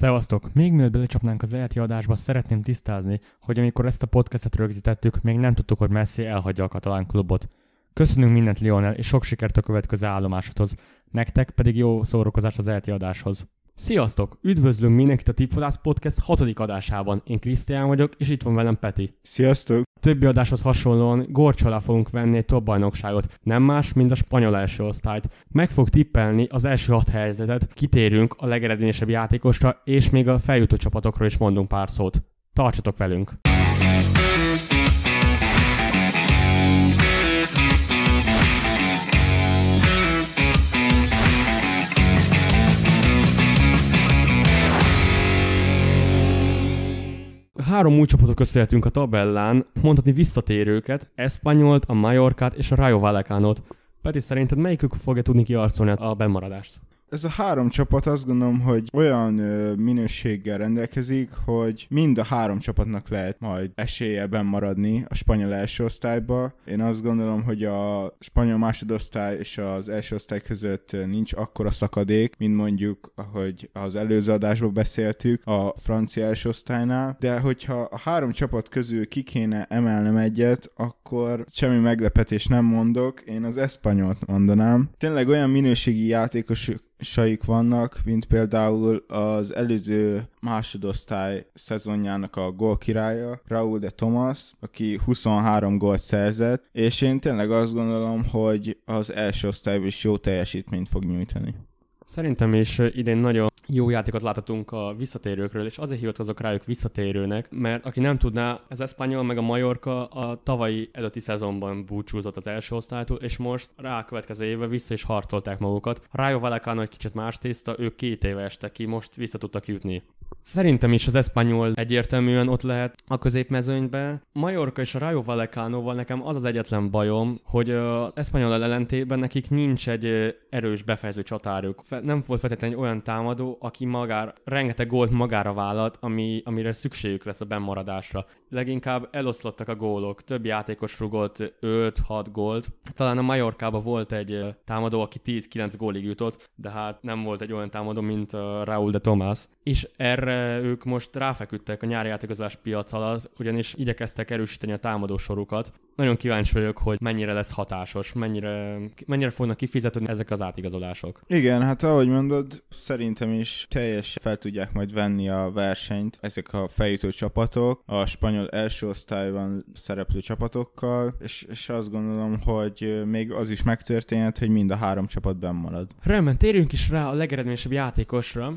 Szevasztok! Még mielőtt belecsapnánk az elti adásba, szeretném tisztázni, hogy amikor ezt a podcastet rögzítettük, még nem tudtuk, hogy Messi elhagyja a katalán klubot. Köszönünk mindent Lionel, és sok sikert a következő állomásodhoz. Nektek pedig jó szórakozást az elti adáshoz. Sziasztok! Üdvözlünk mindenkit a Tipfodász Podcast hatodik adásában. Én Krisztián vagyok, és itt van velem Peti. Sziasztok! Többi adáshoz hasonlóan gorcs alá fogunk venni egy top bajnokságot, nem más, mint a spanyol első osztályt. Meg fog tippelni az első hat helyzetet, kitérünk a legeredményesebb játékosra, és még a feljutó csapatokról is mondunk pár szót. Tartsatok velünk! Három új csapatot köszönhetünk a tabellán, mondhatni visszatérőket, Espanyolt, a Mallorcát és a Rayo Vallecánot. Peti, szerinted melyikük fogja tudni kiarcolni a bemaradást? Ez a három csapat azt gondolom, hogy olyan ö, minőséggel rendelkezik, hogy mind a három csapatnak lehet majd esélye maradni a spanyol első osztályba. Én azt gondolom, hogy a spanyol másodosztály és az első osztály között nincs akkora szakadék, mint mondjuk, ahogy az előző adásban beszéltük, a francia első osztálynál, de hogyha a három csapat közül ki kéne emelnem egyet, akkor semmi meglepetés nem mondok, én az Espanyolt mondanám. Tényleg olyan minőségi játékosok saik vannak, mint például az előző másodosztály szezonjának a gól királya, Raúl de Thomas, aki 23 gólt szerzett, és én tényleg azt gondolom, hogy az első osztályban is jó teljesítményt fog nyújtani. Szerintem is idén nagyon jó játékot láthatunk a visszatérőkről, és azért hivatkozok rájuk visszatérőnek, mert aki nem tudná, ez Espanyol meg a Majorka a tavalyi előtti szezonban búcsúzott az első osztálytól, és most rá a következő évben vissza is harcolták magukat. Rayo Vallecano egy kicsit más tészta, ők két éve este ki, most vissza tudtak jutni. Szerintem is az Espanyol egyértelműen ott lehet a középmezőnybe. Majorka és a Rayo Vallecanoval nekem az az egyetlen bajom, hogy az Espanyol ellentében nekik nincs egy erős befejező csatárjuk. Nem volt feltétlenül olyan támadó, aki magár, rengeteg gólt magára vállalt, ami, amire szükségük lesz a bemaradásra. Leginkább eloszlottak a gólok. Több játékos rugolt 5-6 gólt. Talán a Majorkában volt egy támadó, aki 10-9 gólig jutott, de hát nem volt egy olyan támadó, mint Raúl de Tomás. És erre ők most ráfeküdtek a nyári játékozás piac alatt, ugyanis igyekeztek erősíteni a támadó sorukat. Nagyon kíváncsi vagyok, hogy mennyire lesz hatásos, mennyire, mennyire fognak kifizetni ezek az átigazolások. Igen, hát ahogy mondod, szerintem is teljes fel tudják majd venni a versenyt ezek a feljutó csapatok, a spanyol első osztályban szereplő csapatokkal, és, és azt gondolom, hogy még az is megtörténhet, hogy mind a három csapat benn marad. Rendben, térjünk is rá a legeredményesebb játékosra,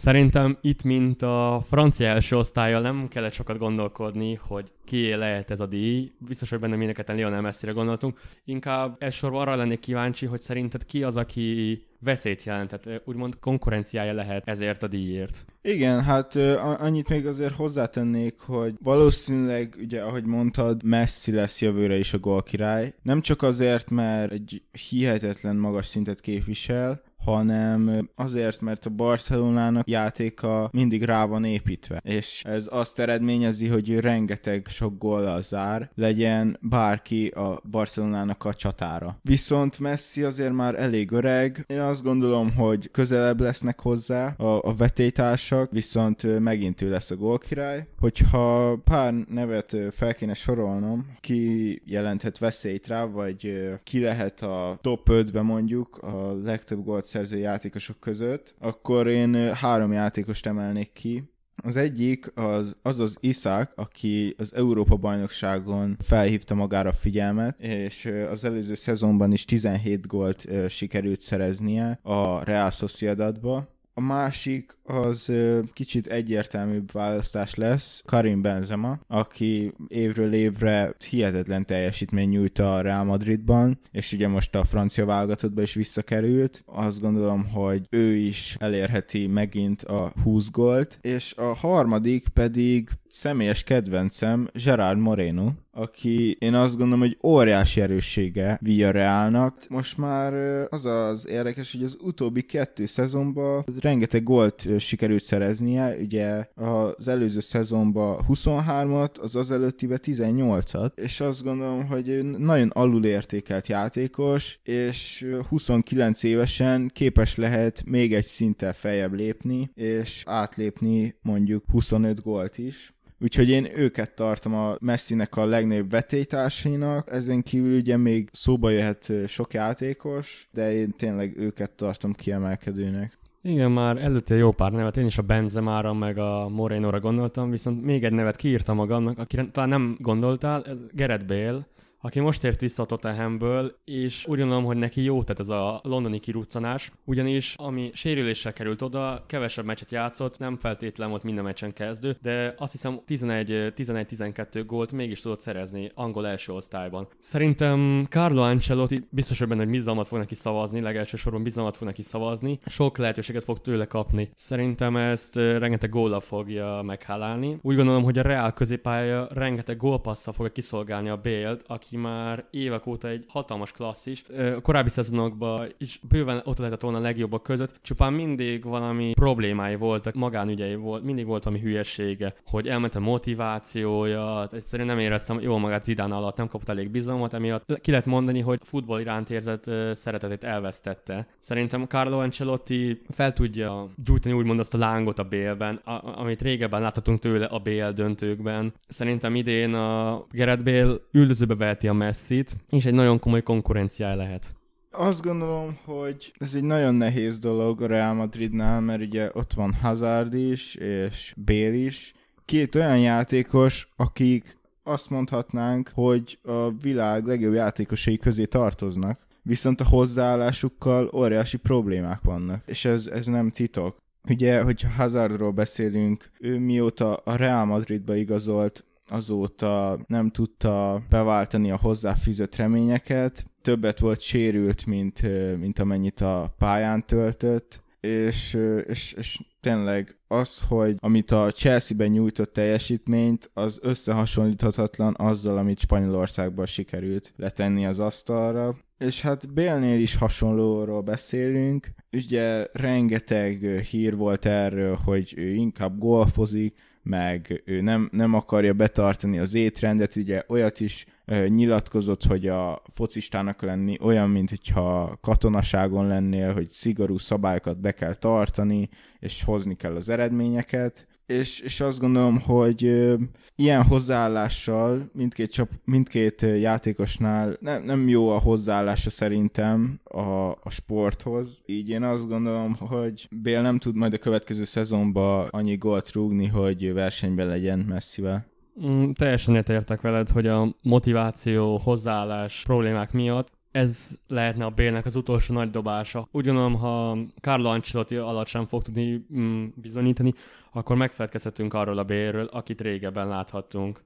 Szerintem itt, mint a francia első osztályjal nem kellett sokat gondolkodni, hogy ki lehet ez a díj. Biztos, hogy benne mindenketten Lionel Messi-re gondoltunk. Inkább elsősorban arra lennék kíváncsi, hogy szerinted ki az, aki veszélyt jelent, tehát úgymond konkurenciája lehet ezért a díjért. Igen, hát annyit még azért hozzátennék, hogy valószínűleg, ugye ahogy mondtad, Messi lesz jövőre is a gólkirály. Nem csak azért, mert egy hihetetlen magas szintet képvisel, hanem azért, mert a Barcelonának játéka mindig rá van építve, és ez azt eredményezi, hogy rengeteg sok góllal zár, legyen bárki a Barcelonának a csatára. Viszont Messi azért már elég öreg, én azt gondolom, hogy közelebb lesznek hozzá a, a vetétársak, viszont megint ő lesz a gólkirály. Hogyha pár nevet fel kéne sorolnom, ki jelenthet veszélyt rá, vagy ki lehet a top 5-be mondjuk a legtöbb gólt szerző játékosok között, akkor én három játékost emelnék ki. Az egyik az az, az Iszák, aki az Európa bajnokságon felhívta magára a figyelmet, és az előző szezonban is 17 gólt sikerült szereznie a Real Sociedadba, a másik az kicsit egyértelműbb választás lesz Karim Benzema, aki évről évre hihetetlen teljesítmény nyújt a Real Madridban, és ugye most a francia válogatottba is visszakerült. Azt gondolom, hogy ő is elérheti megint a 20 gólt, és a harmadik pedig személyes kedvencem Gerard Moreno, aki én azt gondolom, hogy óriási erőssége Villarrealnak. Most már az az érdekes, hogy az utóbbi kettő szezonban rengeteg gólt sikerült szereznie, ugye az előző szezonban 23-at, az az előttibe 18-at, és azt gondolom, hogy nagyon alulértékelt játékos, és 29 évesen képes lehet még egy szinttel feljebb lépni, és átlépni mondjuk 25 gólt is. Úgyhogy én őket tartom a Messinek a legnagyobb vetélytársainak, ezen kívül ugye még szóba jöhet sok játékos, de én tényleg őket tartom kiemelkedőnek. Igen, már előtte jó pár nevet, én is a Benzemára meg a Moreno-ra gondoltam, viszont még egy nevet kiírtam magamnak, akire talán nem gondoltál, Gerett Bale, aki most ért vissza a Tottenhamből, és úgy gondolom, hogy neki jó tett ez a londoni kiruccanás, ugyanis ami sérüléssel került oda, kevesebb meccset játszott, nem feltétlen volt minden meccsen kezdő, de azt hiszem 11-12 gólt mégis tudott szerezni angol első osztályban. Szerintem Carlo Ancelotti biztos, hogy benne, hogy bizalmat fog neki szavazni, legelső soron bizalmat fog neki szavazni, sok lehetőséget fog tőle kapni. Szerintem ezt rengeteg góla fogja meghálálni. Úgy gondolom, hogy a Real középpálya rengeteg gólpasszal fogja kiszolgálni a Bale-t, aki aki már évek óta egy hatalmas klasszis. A korábbi szezonokban is bőven ott lehetett volna a legjobbak között, csupán mindig valami problémái voltak, magánügyei volt, mindig volt valami hülyessége, hogy elment a motivációja, egyszerűen nem éreztem jól magát Zidane alatt, nem kapott elég bizalmat, emiatt ki lehet mondani, hogy futball iránt érzett szeretetét elvesztette. Szerintem Carlo Ancelotti fel tudja gyújtani úgymond azt a lángot a bélben, amit régebben láthatunk tőle a BL döntőkben. Szerintem idén a Gerard Bale üldözőbe vett megverheti a Messit, és egy nagyon komoly konkurenciája lehet. Azt gondolom, hogy ez egy nagyon nehéz dolog a Real Madridnál, mert ugye ott van Hazard is, és Bale is. Két olyan játékos, akik azt mondhatnánk, hogy a világ legjobb játékosai közé tartoznak, viszont a hozzáállásukkal óriási problémák vannak, és ez, ez nem titok. Ugye, hogyha Hazardról beszélünk, ő mióta a Real Madridba igazolt, azóta nem tudta beváltani a hozzáfűzött reményeket, többet volt sérült, mint, mint amennyit a pályán töltött, és, és, és tényleg az, hogy amit a Chelsea-ben nyújtott teljesítményt, az összehasonlíthatatlan azzal, amit Spanyolországban sikerült letenni az asztalra. És hát Bélnél is hasonlóról beszélünk, ugye rengeteg hír volt erről, hogy ő inkább golfozik, meg ő nem, nem akarja betartani az étrendet, ugye olyat is nyilatkozott, hogy a focistának lenni olyan, mint hogyha katonaságon lennél, hogy szigorú szabályokat be kell tartani, és hozni kell az eredményeket, és, és azt gondolom, hogy ilyen hozzáállással mindkét, csap, mindkét játékosnál nem, nem jó a hozzáállása szerintem a, a sporthoz. Így én azt gondolom, hogy Bél nem tud majd a következő szezonban annyi gólt rúgni, hogy versenyben legyen messzivel. Mm, teljesen értek veled, hogy a motiváció, hozzáállás problémák miatt ez lehetne a Bélnek az utolsó nagy dobása. Gondolom, ha Carlo Ancelotti alatt sem fog tudni mm, bizonyítani, akkor megfelelkezhetünk arról a Bélről, akit régebben láthattunk.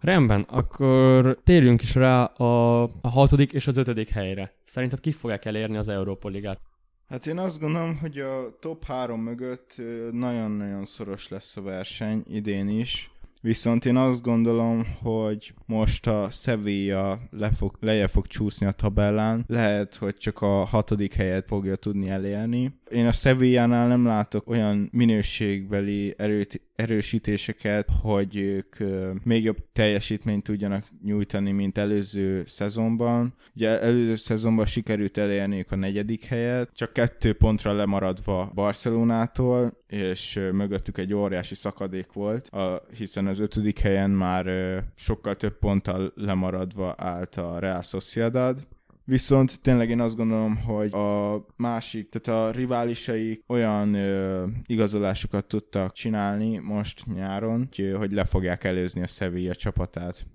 Rendben, akkor térjünk is rá a, a hatodik és az ötödik helyre. Szerinted ki fogják elérni az Európa Ligát? Hát én azt gondolom, hogy a top három mögött nagyon-nagyon szoros lesz a verseny idén is. Viszont én azt gondolom, hogy most a Sevilla le fog, leje fog csúszni a tabellán. Lehet, hogy csak a hatodik helyet fogja tudni elérni. Én a Sevillánál nem látok olyan minőségbeli erőt, erősítéseket, hogy ők még jobb teljesítményt tudjanak nyújtani, mint előző szezonban. Ugye előző szezonban sikerült elérniük a negyedik helyet, csak kettő pontra lemaradva Barcelonától, és mögöttük egy óriási szakadék volt, a, hiszen az ötödik helyen már sokkal több ponttal lemaradva állt a Real Sociedad, Viszont tényleg én azt gondolom, hogy a másik, tehát a riválisai olyan ö, igazolásokat tudtak csinálni most nyáron, hogy, hogy le fogják előzni a Sevilla csapatát.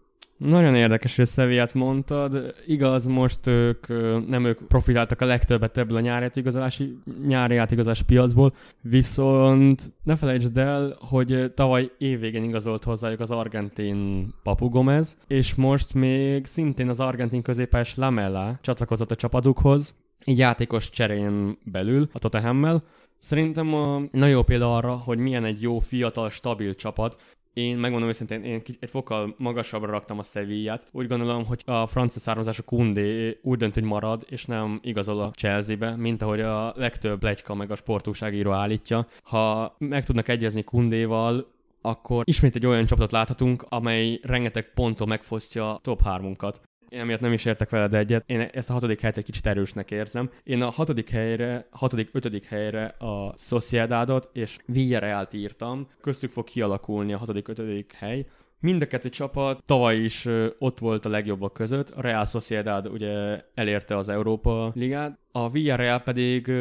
Nagyon érdekes, hogy a Sevillát mondtad. Igaz, most ők nem ők profiláltak a legtöbbet ebből a nyári átigazolási, nyári átigazolási piacból, viszont ne felejtsd el, hogy tavaly évvégén igazolt hozzájuk az argentin Papu Gomez, és most még szintén az argentin középes Lamella csatlakozott a csapatukhoz, egy játékos cserén belül a Tottenhammel. Szerintem a nagyon jó példa arra, hogy milyen egy jó, fiatal, stabil csapat, én megmondom őszintén, én egy fokkal magasabbra raktam a Sevillát. Úgy gondolom, hogy a francia származású Kundé úgy dönt, hogy marad, és nem igazol a Chelsea-be, mint ahogy a legtöbb legyka meg a sportúságíró állítja. Ha meg tudnak egyezni Kundéval, akkor ismét egy olyan csapatot láthatunk, amely rengeteg ponttól megfosztja a top 3-unkat. Én emiatt nem is értek veled egyet. Én ezt a hatodik helyet egy kicsit erősnek érzem. Én a hatodik helyre, hatodik, ötödik helyre a Sociedadot és Villarreal-t írtam. Köztük fog kialakulni a hatodik, ötödik hely. Mind a kettő csapat tavaly is ott volt a legjobbak között. A Real Sociedad ugye elérte az Európa Ligát, a Villarreal pedig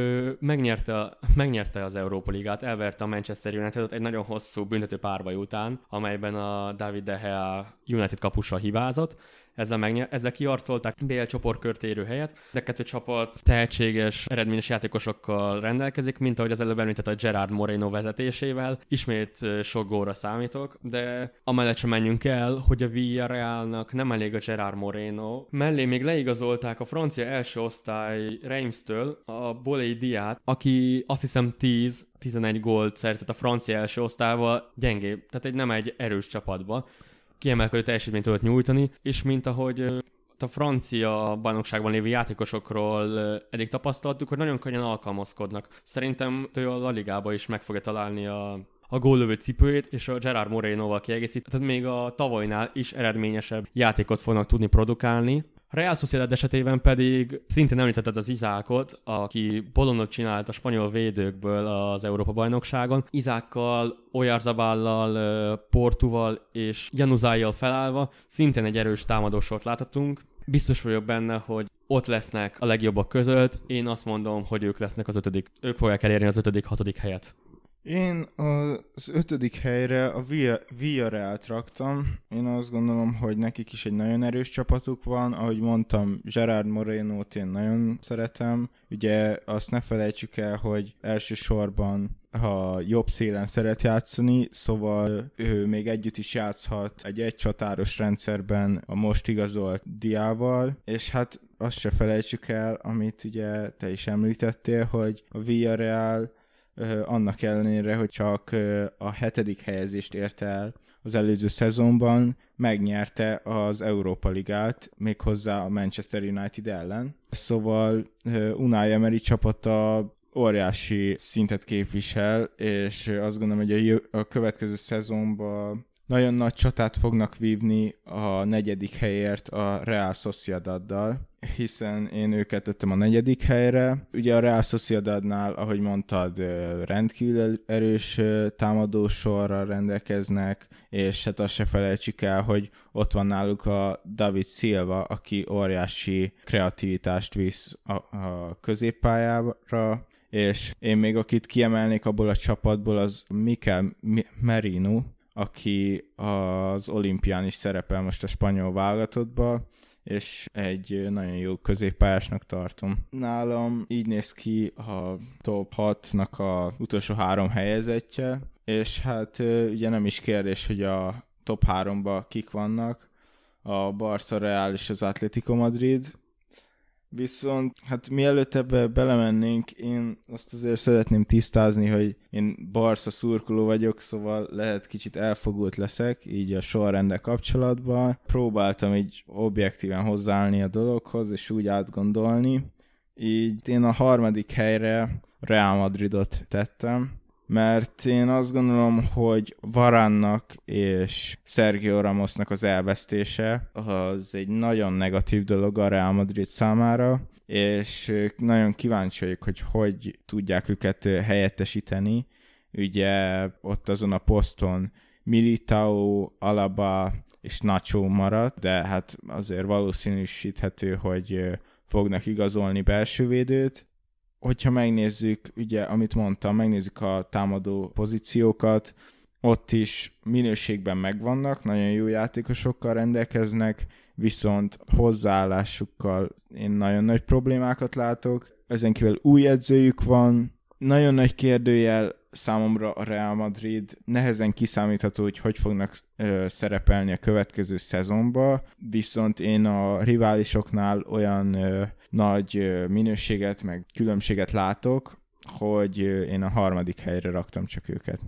megnyerte, megnyerte az Európa Ligát, elverte a Manchester United-ot egy nagyon hosszú büntető párbaj után, amelyben a David De Gea United kapusa hibázott ezzel, megnyer, ezzel kiarcolták BL csoportkört helyet, de kettő csapat tehetséges, eredményes játékosokkal rendelkezik, mint ahogy az előbb említett a Gerard Moreno vezetésével. Ismét sok góra számítok, de amellett sem menjünk el, hogy a Villarrealnak nem elég a Gerard Moreno. Mellé még leigazolták a francia első osztály Reims-től a Bolé Diát, aki azt hiszem 10 11 gólt szerzett a francia első osztályval gyengébb, tehát egy nem egy erős csapatba kiemelkedő teljesítményt tudott nyújtani, és mint ahogy a francia bajnokságban lévő játékosokról eddig tapasztaltuk, hogy nagyon könnyen alkalmazkodnak. Szerintem ő a La Ligába is meg fogja találni a, a góllövő cipőjét, és a Gerard Moreno-val kiegészít, tehát még a tavalynál is eredményesebb játékot fognak tudni produkálni. Real Sociedad esetében pedig szintén említetted az Izákot, aki bolondot csinált a spanyol védőkből az Európa-bajnokságon. Izákkal, Oyarzabállal, Portuval és Januzájjal felállva szintén egy erős támadósort láthatunk. Biztos vagyok benne, hogy ott lesznek a legjobbak között. Én azt mondom, hogy ők lesznek az ötödik. Ők fogják elérni az ötödik, hatodik helyet. Én az ötödik helyre a Villarreal-t raktam. Én azt gondolom, hogy nekik is egy nagyon erős csapatuk van. Ahogy mondtam, Gerard Moreno-t én nagyon szeretem. Ugye azt ne felejtsük el, hogy elsősorban ha jobb szélen szeret játszani, szóval ő még együtt is játszhat egy egycsatáros rendszerben a most igazolt diával, és hát azt se felejtsük el, amit ugye te is említettél, hogy a Villarreal annak ellenére, hogy csak a hetedik helyezést érte el az előző szezonban, megnyerte az Európa Ligát, méghozzá a Manchester United ellen. Szóval Unai Emery csapata óriási szintet képvisel, és azt gondolom, hogy a, a következő szezonban nagyon nagy csatát fognak vívni a negyedik helyért a Real Sociedaddal, hiszen én őket tettem a negyedik helyre. Ugye a Real Sociedadnál, ahogy mondtad, rendkívül erős támadósorral rendelkeznek, és hát azt se felejtsük el, hogy ott van náluk a David Silva, aki óriási kreativitást visz a, a középpályára, és én még akit kiemelnék abból a csapatból, az Mikel Merino, aki az olimpián is szerepel most a spanyol válogatottba, és egy nagyon jó középpályásnak tartom. Nálam így néz ki a top 6-nak a utolsó három helyezettje, és hát ugye nem is kérdés, hogy a top 3-ba kik vannak, a Barca Real és az Atletico Madrid, Viszont, hát mielőtt ebbe belemennénk, én azt azért szeretném tisztázni, hogy én Barca szurkoló vagyok, szóval lehet kicsit elfogult leszek, így a sorrendel kapcsolatban. Próbáltam így objektíven hozzáállni a dologhoz, és úgy átgondolni. Így én a harmadik helyre Real Madridot tettem, mert én azt gondolom, hogy Varánnak és Sergio Ramosnak az elvesztése az egy nagyon negatív dolog a Real Madrid számára, és nagyon kíváncsi vagyok, hogy hogy tudják őket helyettesíteni. Ugye ott azon a poszton Militao, Alaba és Nacho maradt, de hát azért valószínűsíthető, hogy fognak igazolni belső védőt, hogyha megnézzük, ugye, amit mondtam, megnézzük a támadó pozíciókat, ott is minőségben megvannak, nagyon jó játékosokkal rendelkeznek, viszont hozzáállásukkal én nagyon nagy problémákat látok. Ezen kívül új edzőjük van, nagyon nagy kérdőjel számomra a Real Madrid nehezen kiszámítható, hogy hogy fognak szerepelni a következő szezonba, viszont én a riválisoknál olyan nagy minőséget, meg különbséget látok, hogy én a harmadik helyre raktam csak őket.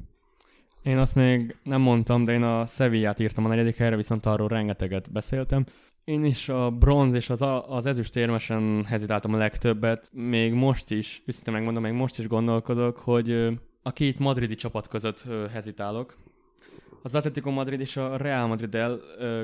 Én azt még nem mondtam, de én a Sevillát írtam a negyedik helyre, viszont arról rengeteget beszéltem. Én is a bronz és az, az ezüst érmesen hezitáltam a legtöbbet. Még most is, őszintén megmondom, még most is gondolkodok, hogy a két madridi csapat között hezitálok. Az Atletico Madrid és a Real Madrid el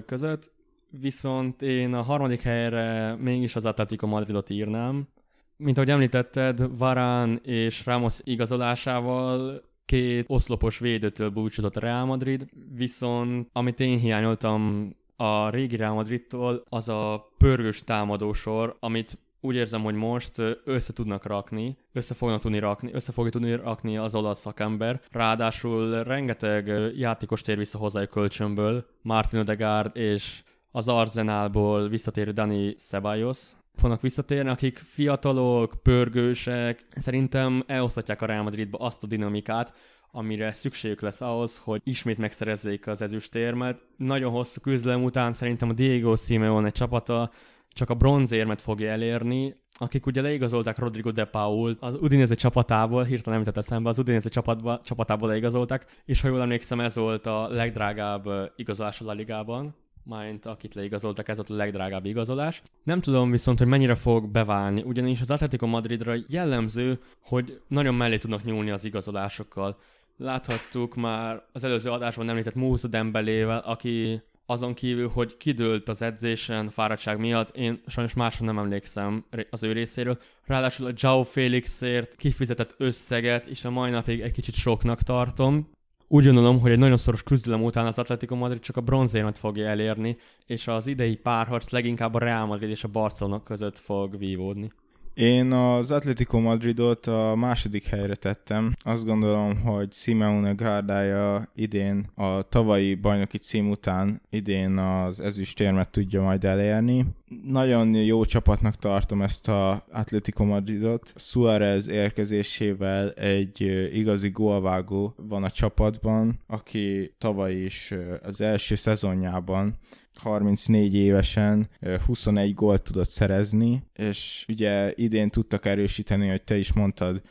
között, viszont én a harmadik helyre mégis az Atletico Madridot írnám. Mint ahogy említetted, Varán és Ramos igazolásával két oszlopos védőtől búcsúzott a Real Madrid, viszont amit én hiányoltam a régi Real Madridtól, az a pörgős támadósor, amit úgy érzem, hogy most össze tudnak rakni, össze fognak tudni rakni, össze fogja tudni rakni az olasz szakember. Ráadásul rengeteg játékos tér vissza hozzájuk kölcsönből, Martin Odegaard és az Arzenálból visszatérő Dani Ceballos fognak visszatérni, akik fiatalok, pörgősek, szerintem elosztatják a Real Madridba azt a dinamikát, amire szükségük lesz ahhoz, hogy ismét megszerezzék az ezüstérmet. Nagyon hosszú küzdelem után szerintem a Diego Simeone csapata csak a bronzérmet fogja elérni, akik ugye leigazolták Rodrigo de Paul az Udinese csapatából, hirtelen nem jutott eszembe, az Udinese csapatba, csapatából leigazolták, és ha jól emlékszem, ez volt a legdrágább igazolás a La Ligában, mind akit leigazoltak, ez volt a legdrágább igazolás. Nem tudom viszont, hogy mennyire fog beválni, ugyanis az Atletico Madridra jellemző, hogy nagyon mellé tudnak nyúlni az igazolásokkal. Láthattuk már az előző adásban említett Moussa Dembelével, aki azon kívül, hogy kidőlt az edzésen fáradtság miatt, én sajnos másra nem emlékszem az ő részéről. Ráadásul a Joe Felixért kifizetett összeget, és a mai napig egy kicsit soknak tartom. Úgy gondolom, hogy egy nagyon szoros küzdelem után az Atletico Madrid csak a bronzérmet fogja elérni, és az idei párharc leginkább a Real Madrid és a Barcelona között fog vívódni. Én az Atletico Madridot a második helyre tettem. Azt gondolom, hogy Simeone gárdája idén a tavalyi bajnoki cím után idén az ezüstérmet tudja majd elérni. Nagyon jó csapatnak tartom ezt a Atletico Madridot. Suarez érkezésével egy igazi gólvágó van a csapatban, aki tavaly is az első szezonjában 34 évesen 21 gólt tudott szerezni, és ugye idén tudtak erősíteni, hogy te is mondtad,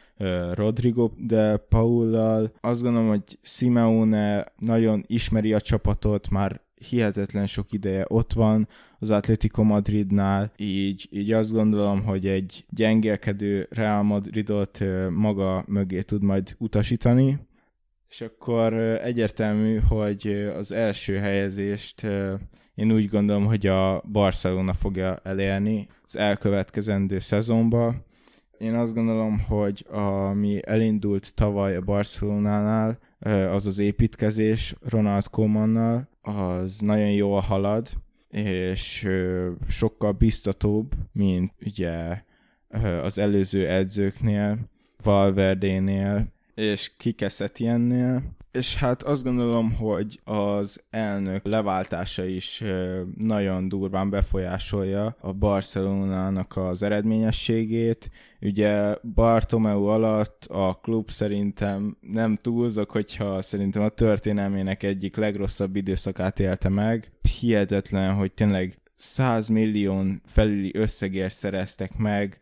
Rodrigo de Paullal. Azt gondolom, hogy Simeone nagyon ismeri a csapatot, már hihetetlen sok ideje ott van az Atletico Madridnál, így, így azt gondolom, hogy egy gyengelkedő Real Madridot maga mögé tud majd utasítani, és akkor egyértelmű, hogy az első helyezést én úgy gondolom, hogy a Barcelona fogja elérni az elkövetkezendő szezonba. Én azt gondolom, hogy ami elindult tavaly a Barcelonánál, az az építkezés Ronald Koemannal, az nagyon jól halad, és sokkal biztatóbb, mint ugye az előző edzőknél, Valverdénél és Kikeszetjennél, és hát azt gondolom, hogy az elnök leváltása is nagyon durván befolyásolja a Barcelonának az eredményességét. Ugye Bartomeu alatt a klub szerintem nem túlzok, hogyha szerintem a történelmének egyik legrosszabb időszakát élte meg. Hihetetlen, hogy tényleg 100 millió felüli összegért szereztek meg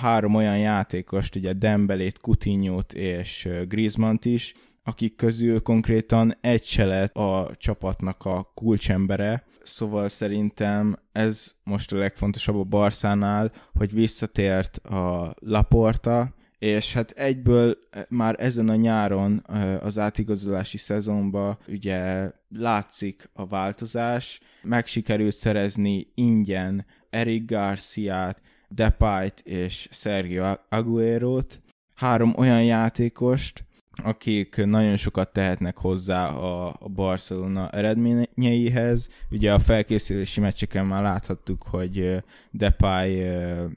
három olyan játékost, ugye Dembelét, Coutinho-t és Griezmann-t is, akik közül konkrétan egy se lett a csapatnak a kulcsembere, szóval szerintem ez most a legfontosabb a Barszánál, hogy visszatért a Laporta, és hát egyből már ezen a nyáron az átigazolási szezonban ugye látszik a változás, meg sikerült szerezni ingyen Eric Garciát, Depayt és Sergio Aguero-t, három olyan játékost, akik nagyon sokat tehetnek hozzá a, Barcelona eredményeihez. Ugye a felkészülési meccseken már láthattuk, hogy Depay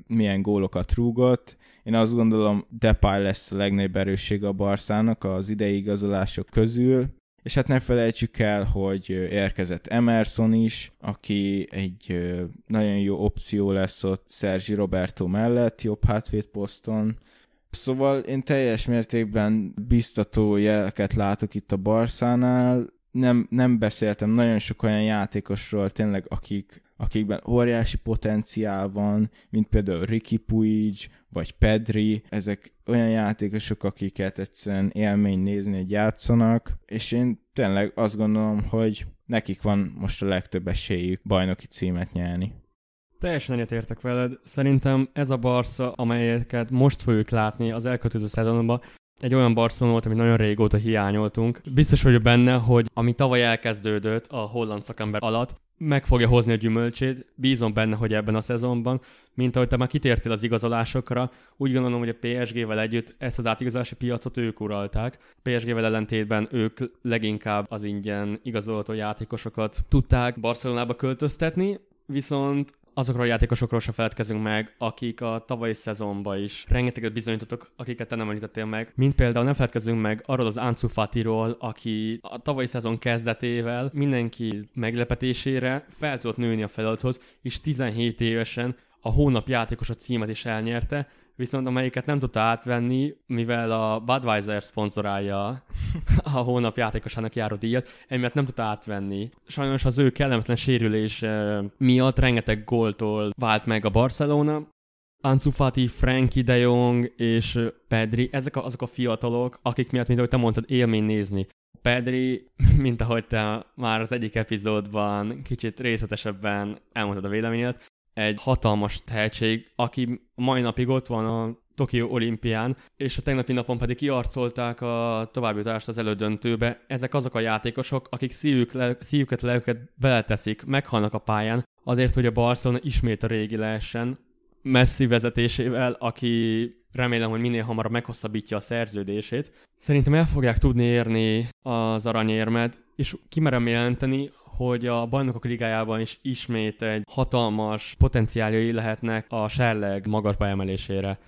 milyen gólokat rúgott. Én azt gondolom, Depay lesz a legnagyobb erősség a Barszának az idei igazolások közül. És hát ne felejtsük el, hogy érkezett Emerson is, aki egy nagyon jó opció lesz ott Sergi Roberto mellett, jobb poszton. Szóval én teljes mértékben biztató jeleket látok itt a Barszánál. nem, nem beszéltem nagyon sok olyan játékosról tényleg, akik, akikben óriási potenciál van, mint például Ricky Puig, vagy Pedri, ezek olyan játékosok, akiket egyszerűen élmény nézni, hogy játszanak, és én tényleg azt gondolom, hogy nekik van most a legtöbb esélyük bajnoki címet nyerni. Teljesen egyetértek veled. Szerintem ez a Barca, amelyeket most fogjuk látni az elkötöző szezonban, egy olyan Barcelona volt, amit nagyon régóta hiányoltunk. Biztos vagyok benne, hogy ami tavaly elkezdődött a holland szakember alatt, meg fogja hozni a gyümölcsét. Bízom benne, hogy ebben a szezonban, mint ahogy te már kitértél az igazolásokra, úgy gondolom, hogy a PSG-vel együtt ezt az átigazolási piacot ők uralták. PSG-vel ellentétben ők leginkább az ingyen igazolható játékosokat tudták Barcelonába költöztetni, viszont azokról a játékosokról se feledkezünk meg, akik a tavalyi szezonban is rengeteget bizonyítottak, akiket te nem említettél meg. Mint például nem feledkezünk meg arról az Ansu Fatiról, aki a tavalyi szezon kezdetével mindenki meglepetésére fel tudott nőni a feladathoz, és 17 évesen a hónap játékos a címet is elnyerte, viszont amelyiket nem tudta átvenni, mivel a Budweiser szponzorálja a hónap játékosának járó díjat, emiatt nem tudta átvenni. Sajnos az ő kellemetlen sérülés miatt rengeteg góltól vált meg a Barcelona, Ansu Fati, Frankie de Jong és Pedri, ezek a, azok a fiatalok, akik miatt, mint ahogy te mondtad, élmény nézni. Pedri, mint ahogy te már az egyik epizódban kicsit részletesebben elmondtad a véleményed, egy hatalmas tehetség, aki mai napig ott van a Tokió olimpián, és a tegnapi napon pedig kiarcolták a továbbjutást az elődöntőbe. Ezek azok a játékosok, akik szívük, le, szívüket, lelüket beleteszik, meghalnak a pályán, azért, hogy a Barcelona ismét a régi lehessen, Messi vezetésével, aki remélem, hogy minél hamarabb meghosszabbítja a szerződését. Szerintem el fogják tudni érni az aranyérmet, és kimerem jelenteni, hogy a bajnokok ligájában is ismét egy hatalmas potenciáljai lehetnek a serleg magasba emelésére.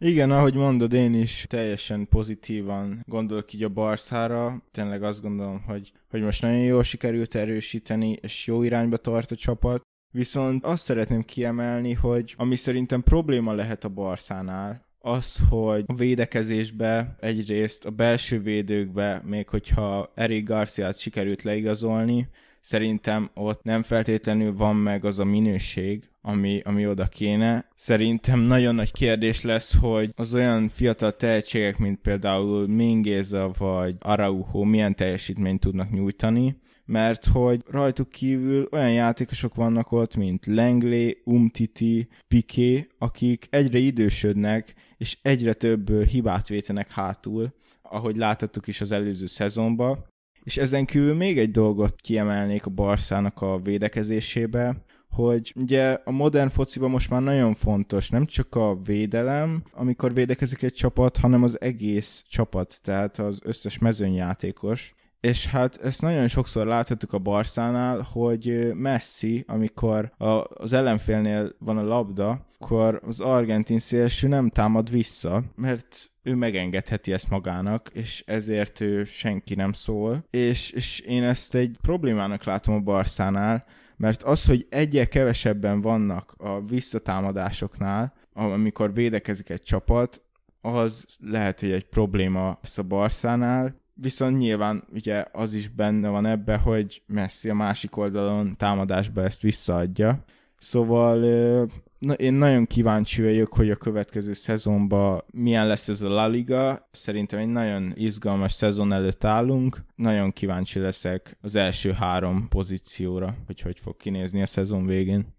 Igen, ahogy mondod, én is teljesen pozitívan gondolok így a Barszára. Tényleg azt gondolom, hogy, hogy most nagyon jól sikerült erősíteni, és jó irányba tart a csapat. Viszont azt szeretném kiemelni, hogy ami szerintem probléma lehet a Barszánál, az, hogy a védekezésbe egyrészt a belső védőkbe, még hogyha Eric Garciát sikerült leigazolni, szerintem ott nem feltétlenül van meg az a minőség, ami, ami oda kéne. Szerintem nagyon nagy kérdés lesz, hogy az olyan fiatal tehetségek, mint például Mingéza vagy Araujo milyen teljesítményt tudnak nyújtani, mert hogy rajtuk kívül olyan játékosok vannak ott, mint Langley, Umtiti, Piqué, akik egyre idősödnek, és egyre több hibát vétenek hátul, ahogy láthattuk is az előző szezonban. És ezen kívül még egy dolgot kiemelnék a Barszának a védekezésébe, hogy ugye a modern fociban most már nagyon fontos nem csak a védelem, amikor védekezik egy csapat, hanem az egész csapat, tehát az összes mezőnyjátékos. És hát ezt nagyon sokszor láthatjuk a Barszánál, hogy Messi, amikor a, az ellenfélnél van a labda, akkor az argentin szélső nem támad vissza, mert ő megengedheti ezt magának, és ezért ő senki nem szól. És, és én ezt egy problémának látom a Barszánál, mert az, hogy egyel kevesebben vannak a visszatámadásoknál, amikor védekezik egy csapat, az lehet, hogy egy probléma a Barszánál, viszont nyilván ugye az is benne van ebbe, hogy Messi a másik oldalon támadásba ezt visszaadja. Szóval én nagyon kíváncsi vagyok, hogy a következő szezonban milyen lesz ez a La Liga. Szerintem egy nagyon izgalmas szezon előtt állunk. Nagyon kíváncsi leszek az első három pozícióra, hogy hogy fog kinézni a szezon végén.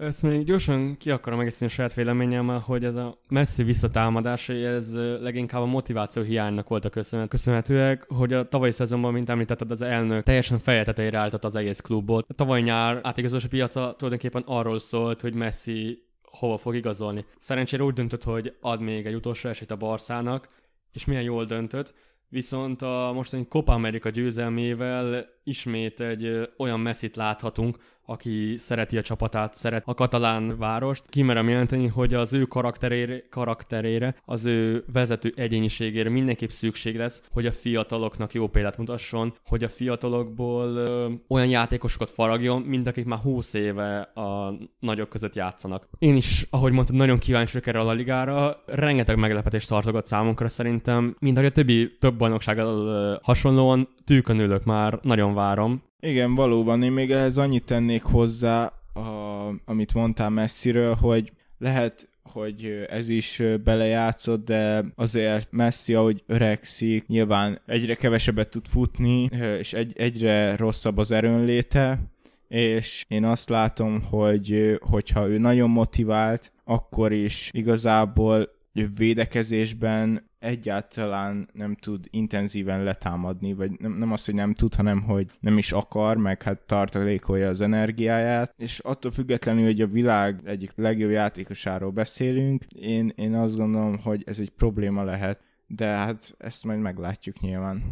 Ezt még gyorsan ki akarom egészíteni a saját véleményemmel, hogy ez a messzi visszatámadás, ez leginkább a motiváció hiánynak volt a köszönhetőek, hogy a tavalyi szezonban, mint említetted, az elnök teljesen feje tetejére állított az egész klubot. A tavaly nyár átigazolási piaca tulajdonképpen arról szólt, hogy Messi hova fog igazolni. Szerencsére úgy döntött, hogy ad még egy utolsó esélyt a Barszának, és milyen jól döntött, viszont a mostani Copa America győzelmével ismét egy olyan messzit láthatunk, aki szereti a csapatát, szeret a katalán várost, kimerem jelenteni, hogy az ő karakterére, karakterére, az ő vezető egyéniségére mindenképp szükség lesz, hogy a fiataloknak jó példát mutasson, hogy a fiatalokból ö, olyan játékosokat faragjon, mint akik már 20 éve a nagyok között játszanak. Én is, ahogy mondtad, nagyon kíváncsi vagyok erre a ligára, rengeteg meglepetést tartogat számunkra szerintem, mint ahogy a többi több bajnoksággal hasonlóan tűkönülök már, nagyon várom. Igen, valóban. Én még ehhez annyit tennék hozzá, a, amit mondtál messziről, hogy lehet hogy ez is belejátszott, de azért Messi, ahogy öregszik, nyilván egyre kevesebbet tud futni, és egy, egyre rosszabb az erőnléte, és én azt látom, hogy hogyha ő nagyon motivált, akkor is igazából védekezésben egyáltalán nem tud intenzíven letámadni, vagy nem, nem az, hogy nem tud, hanem hogy nem is akar, meg hát tartalékolja az energiáját, és attól függetlenül, hogy a világ egyik legjobb játékosáról beszélünk, én, én azt gondolom, hogy ez egy probléma lehet, de hát ezt majd meglátjuk nyilván.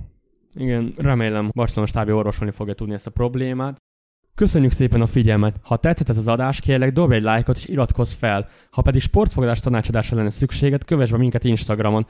Igen, remélem Barcelona stábja orvosolni fogja tudni ezt a problémát. Köszönjük szépen a figyelmet! Ha tetszett ez az adás, kérlek dobj egy lájkot és iratkozz fel. Ha pedig sportfogadás tanácsadásra lenne szükséged, kövess be minket Instagramon.